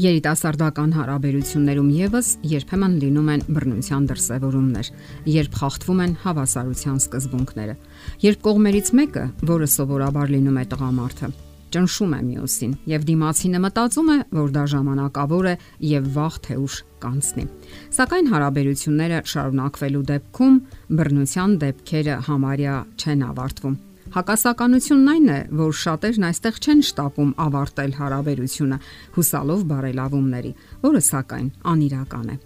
Երիտասարդական հարաբերություններում եւս երբեմն լինում են բռնության դրսևորումներ, երբ խախտվում են հավասարության սկզբունքները։ Երբ կողմերից մեկը, որը սովորաբար լինում է տղամարդը, ճնշում է մյուսին եւ դիմացինը մտածում է, որ դա ժամանակավոր է եւ վաղ թե ուշ կանցնի։ Սակայն հարաբերությունները շարունակվելու դեպքում բռնության դեպքերը համարյա չեն ավարտվում Հակասականությունն այն է, որ շատերն այստեղ չեն շտապում ավարտել հարաբերությունը, հուսալով բարելավումների, որը սակայն անիրական է։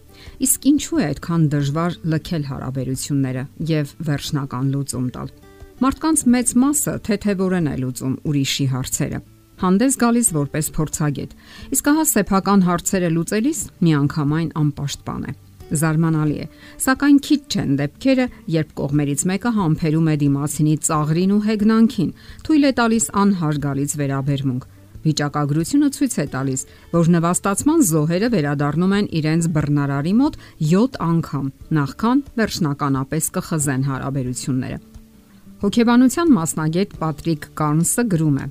Իսկ ինչու է այդքան դժվար լքել հարաբերությունները եւ վերջնական լուծում տալ։ Մարդկանց մեծ մասը թեթևորեն է լուծում ուրիշի հարցերը հանդես գալիս որպես փորձագետ։ Իսկ հա սեփական հարցերը լուծելիս միանգամայն անպաշտպան է։ Զարմանալի է, սակայն քիչ չեն դեպքերը, երբ կողմերից մեկը համբերում է դիմացինի ծաղրին ու հեգնանքին, թույլ է տալիս անհարգալից վերաբերմունք։ Վիճակագրությունը ցույց է տալիս, որ նվաստացման զոհերը վերադառնում են իրենց բռնարարի մոտ 7 անգամ, նախքան վերջնականապես կխզեն հարաբերությունները։ Հոգեբանության մասնագետ Պատրիկ Կարնսը գրում է.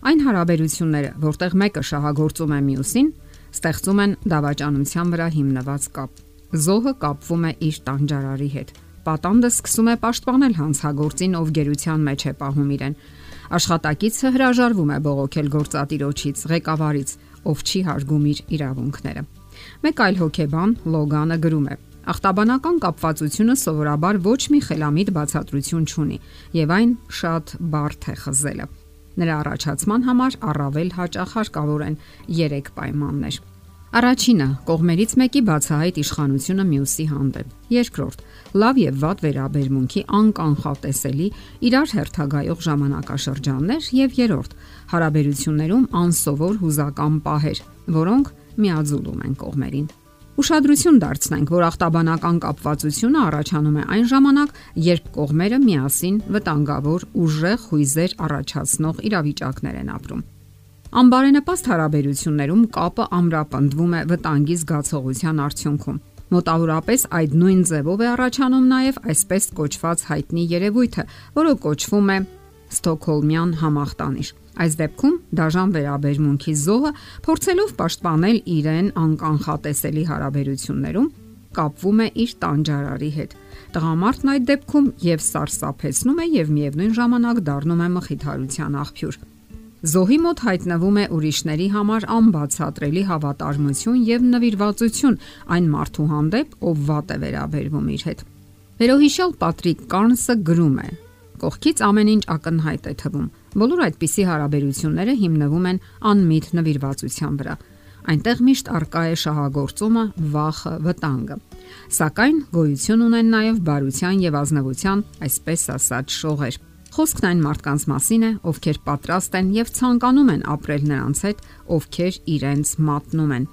Այն հարաբերությունները, որտեղ մեկը շահագործում է մյուսին, ստեղծում են դավաճանության վրա հիմնված կապ Զոհը կապվում է իր տանջարարի հետ։ Պատանդը սկսում է պաշտպանել հանցագործին, ով գերության մեջ է պահում իրեն։ Աշխատակիցը հրաժարվում է բողոքել գործատիրոջից, ղեկավարից, ով չի հարգում իր իրավունքները։ Մեկ այլ հոգեբան Լոգանը գրում է. Ախտաբանական կապվածությունը սովորաբար ոչ մի խելամիտ բացատրություն չունի, եւ այն շատ բարդ է խզելը։ Նրա առաջացման համար առավել հաճախ հարկավոր են 3 պայմաններ։ Առաջինը՝ կողմերից մեկի բացահայտ իշխանությունը մյուսի հանդեպ։ Երկրորդ՝ լավ եւ վատ վերաբերմունքի անկանխատեսելի իրար հերթագայող ժամանակաշրջաններ եւ երրորդ՝ հարաբերություններում անսովոր հուզական պահեր, որոնք միաձուլում են կողմերին։ Ուշադրություն դարձնենք, որ ախտաբանական կապվածությունը առաջանում է այն ժամանակ, երբ կողմերը միասին վտանգավոր ուժեղ հույզեր առաջացնող իրավիճակներ են ապրում։ Անբարենպաստ հարաբերություններում կապը ամրապնդվում է վտանգի զգացողության արդյունքում։ Մոտավորապես այդ նույն ձևով է առաջանում նաև այսպես կոչված հայտնի երևույթը, որը կոչվում է Ստոկհոլմյան համախտանիշ։ Այս դեպքում դաժան վերաբերմունքի զոհը փորձելով պաշտպանել իրեն անկանխատեսելի հարաբերություններում, կապվում է իր տանջարարի հետ։ Տղամարդն այդ դեպքում եւ սարսափեցնում է եւ միևնույն ժամանակ դառնում է մխիթարության աղբյուր։ Զոհի մոտ հայտնվում է ուրիշների համար անբացատրելի հավատարմություն եւ նվիրվածություն այն մարդու հանդեպ, ով վատ է վերաբերվում իր հետ։ Վերոհիշալ Պատրիկ Կարնսը գրում է. Կողքից ամեն ինչ ակնհայտ է թվում։ Բոլոր այդպիսի հարաբերությունները հիմնվում են անմիտ նվիրվածության վրա։ Այնտեղ միշտ արկա է շահագործումը, վախը, վտանգը։ Սակայն գոյություն ունեն նաև բարության եւ ազնվության, այսպես ասած, շողեր Խոսքն այն մարդկանց մասին է, ովքեր պատրաստ են եւ ցանկանում են ապրել նրանց հետ, ովքեր իրենց մատնում են։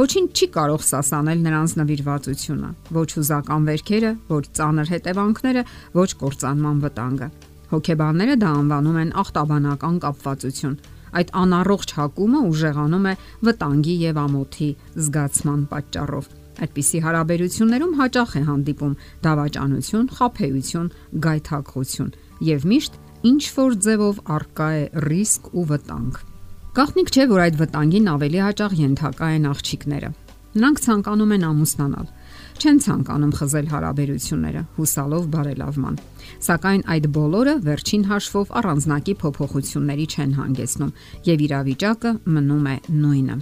Ոչինչ չի կարող սասանել նրանց նվիրվածությունը, ոչ հուզական վերքերը, ոչ ծանր հետևանքները, ոչ կործանման վտանգը։ Հոգեբանները դա անվանում են ախտաբանական կապվածություն։ Այդ անառողջ հակումը ուժեղանում է վտանգի եւ ամոթի զգացման պատճառով։ Այդպիսի հարաբերություններում հաճախ է հանդիպում դավաճանություն, խափեություն, գայթակղություն եւ միշտ ինչ որ ձևով արկա է ռիսկ ու վտանգ։ Գաղտնիք չէ, որ այդ վտանգին ավելի հաճախ ենթակա են աղջիկները։ Նրանք ցանկանում են ամուսնանալ, չեն ցանկանում խզել հարաբերությունները, հուսալով բարելավման։ Սակայն այդ բոլորը վերջին հաշվով առանձնակի փոփոխությունների չեն հանգեցնում եւ իրավիճակը մնում է նույնը։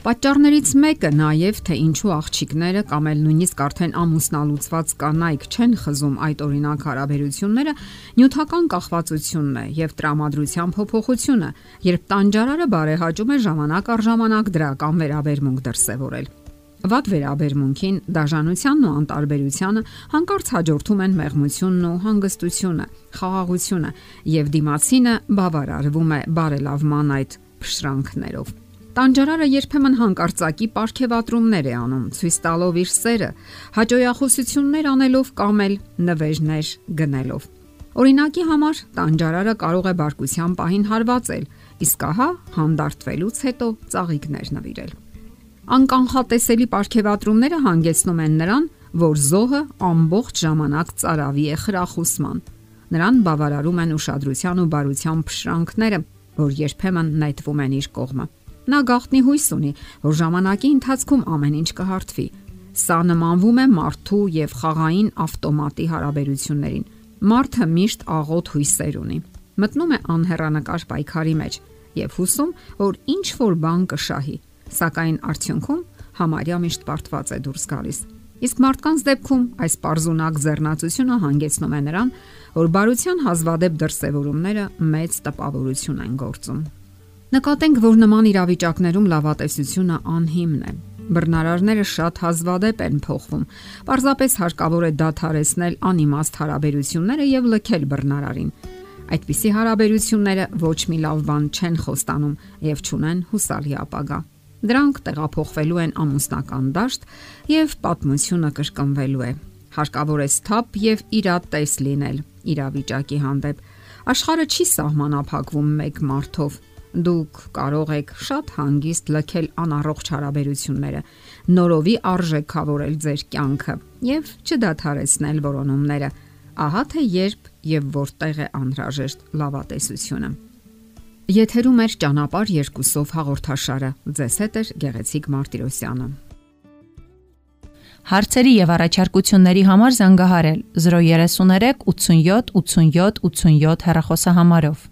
Պատճառներից մեկը նաև թե ինչու աղջիկները կամ էլ նույնիսկ արդեն ամուսնալուծված կանայք չեն խզում այդ օրինակ հարաբերությունները, նյութական կախվածությունն է եւ տրամադրության փոփոխությունը, երբ տանջարարը բարեհաճում է ժամանակ առ ժամանակ դրական վերաբերմունք դրսևորել։ Վատ վերաբերմունքին, դաժանությանն ու անտարբերությանը հանկարծ հաջորդում են մեղմությունն ու հանգստությունը, խաղաղությունը, եւ դիմացինը բավարարվում է բարելավման այդ փշրանքներով։ Տանջարարը երբեմն հանկարծակի ապարքեվատրումներ է անում, ցույց տալով իր սերը, հաջողախոսություններ անելով կամ էլ նվեժներ գնելով։ Օրինակի համար տանջարարը կարող է բարկության պահին հարվածել, իսկ ահա հանդարտվելուց հետո ծաղիկներ նվիրել։ Անկանխատեսելի ապարքեվատրումները հանգեցնում են նրան, որ զոհը ամբողջ ժամանակ ծարավի է խրախուսման։ Նրան բավարարում են ուշադրության ու բարության փշրանքները, որ երբեմն նետվում են իր կողմը։ Նա գաղտնի հույս ունի, որ ժամանակի ընթացքում ամեն ինչ կհարթվի։ Սա նմանվում է մարդու եւ խաղային ավտոմատի հարաբերություններին։ Մարդը միշտ աղոտ հույսեր ունի։ Մտնում է անհեռանկար պայքարի մեջ եւ հուսում, որ ինչ որ բան կշահի, սակայն արդյունքում համարյա միշտ պարտված է դուրս գալիս։ Իսկ մարդկանց դեպքում այս པարզունակ ձեռնացությունը հանգեցնում է նրան, որ բարության հազվադեպ դրսևորումները մեծ տպավորություն են գործում։ Նկատենք, որ նման իրավիճակներում լավատեսությունը անհիմն է։ Բռնարարները շատ հազվադեպ են փոխվում։ Պարզապես հարկավոր է դադարեցնել անիմաստ հարաբերությունները եւ լքել բռնարարին։ Այդպիսի հարաբերությունները ոչ մի լավ բան չեն խոստանում եւ ճունեն հուսալի ապագա։ Դրանք տեղափոխվելու են ամուսնական դաշտ եւ պատմությունը կրկնվելու է։ Հարկավոր է սթափ եւ իրատես լինել իրավիճակի հանդեպ։ Աշխարը չի սահմանափակվում մեկ մարդով։ Դուք կարող եք շատ հանգիստ լքել անառողջ հարաբերությունները, նորովի արժեքավորել ձեր կյանքը եւ չդադարեցնել որոնումները ահա թե երբ եւ որտեղ է անհրաժեշտ լավատեսությունը։ Եթերում է ճանապար երկուսով հաղորդաշարը։ Ձեզ հետ է Գեղեցիկ Մարտիրոսյանը։ Հարցերի եւ առաջարկությունների համար զանգահարել 033 87 87 87 հեռախոսահամարով։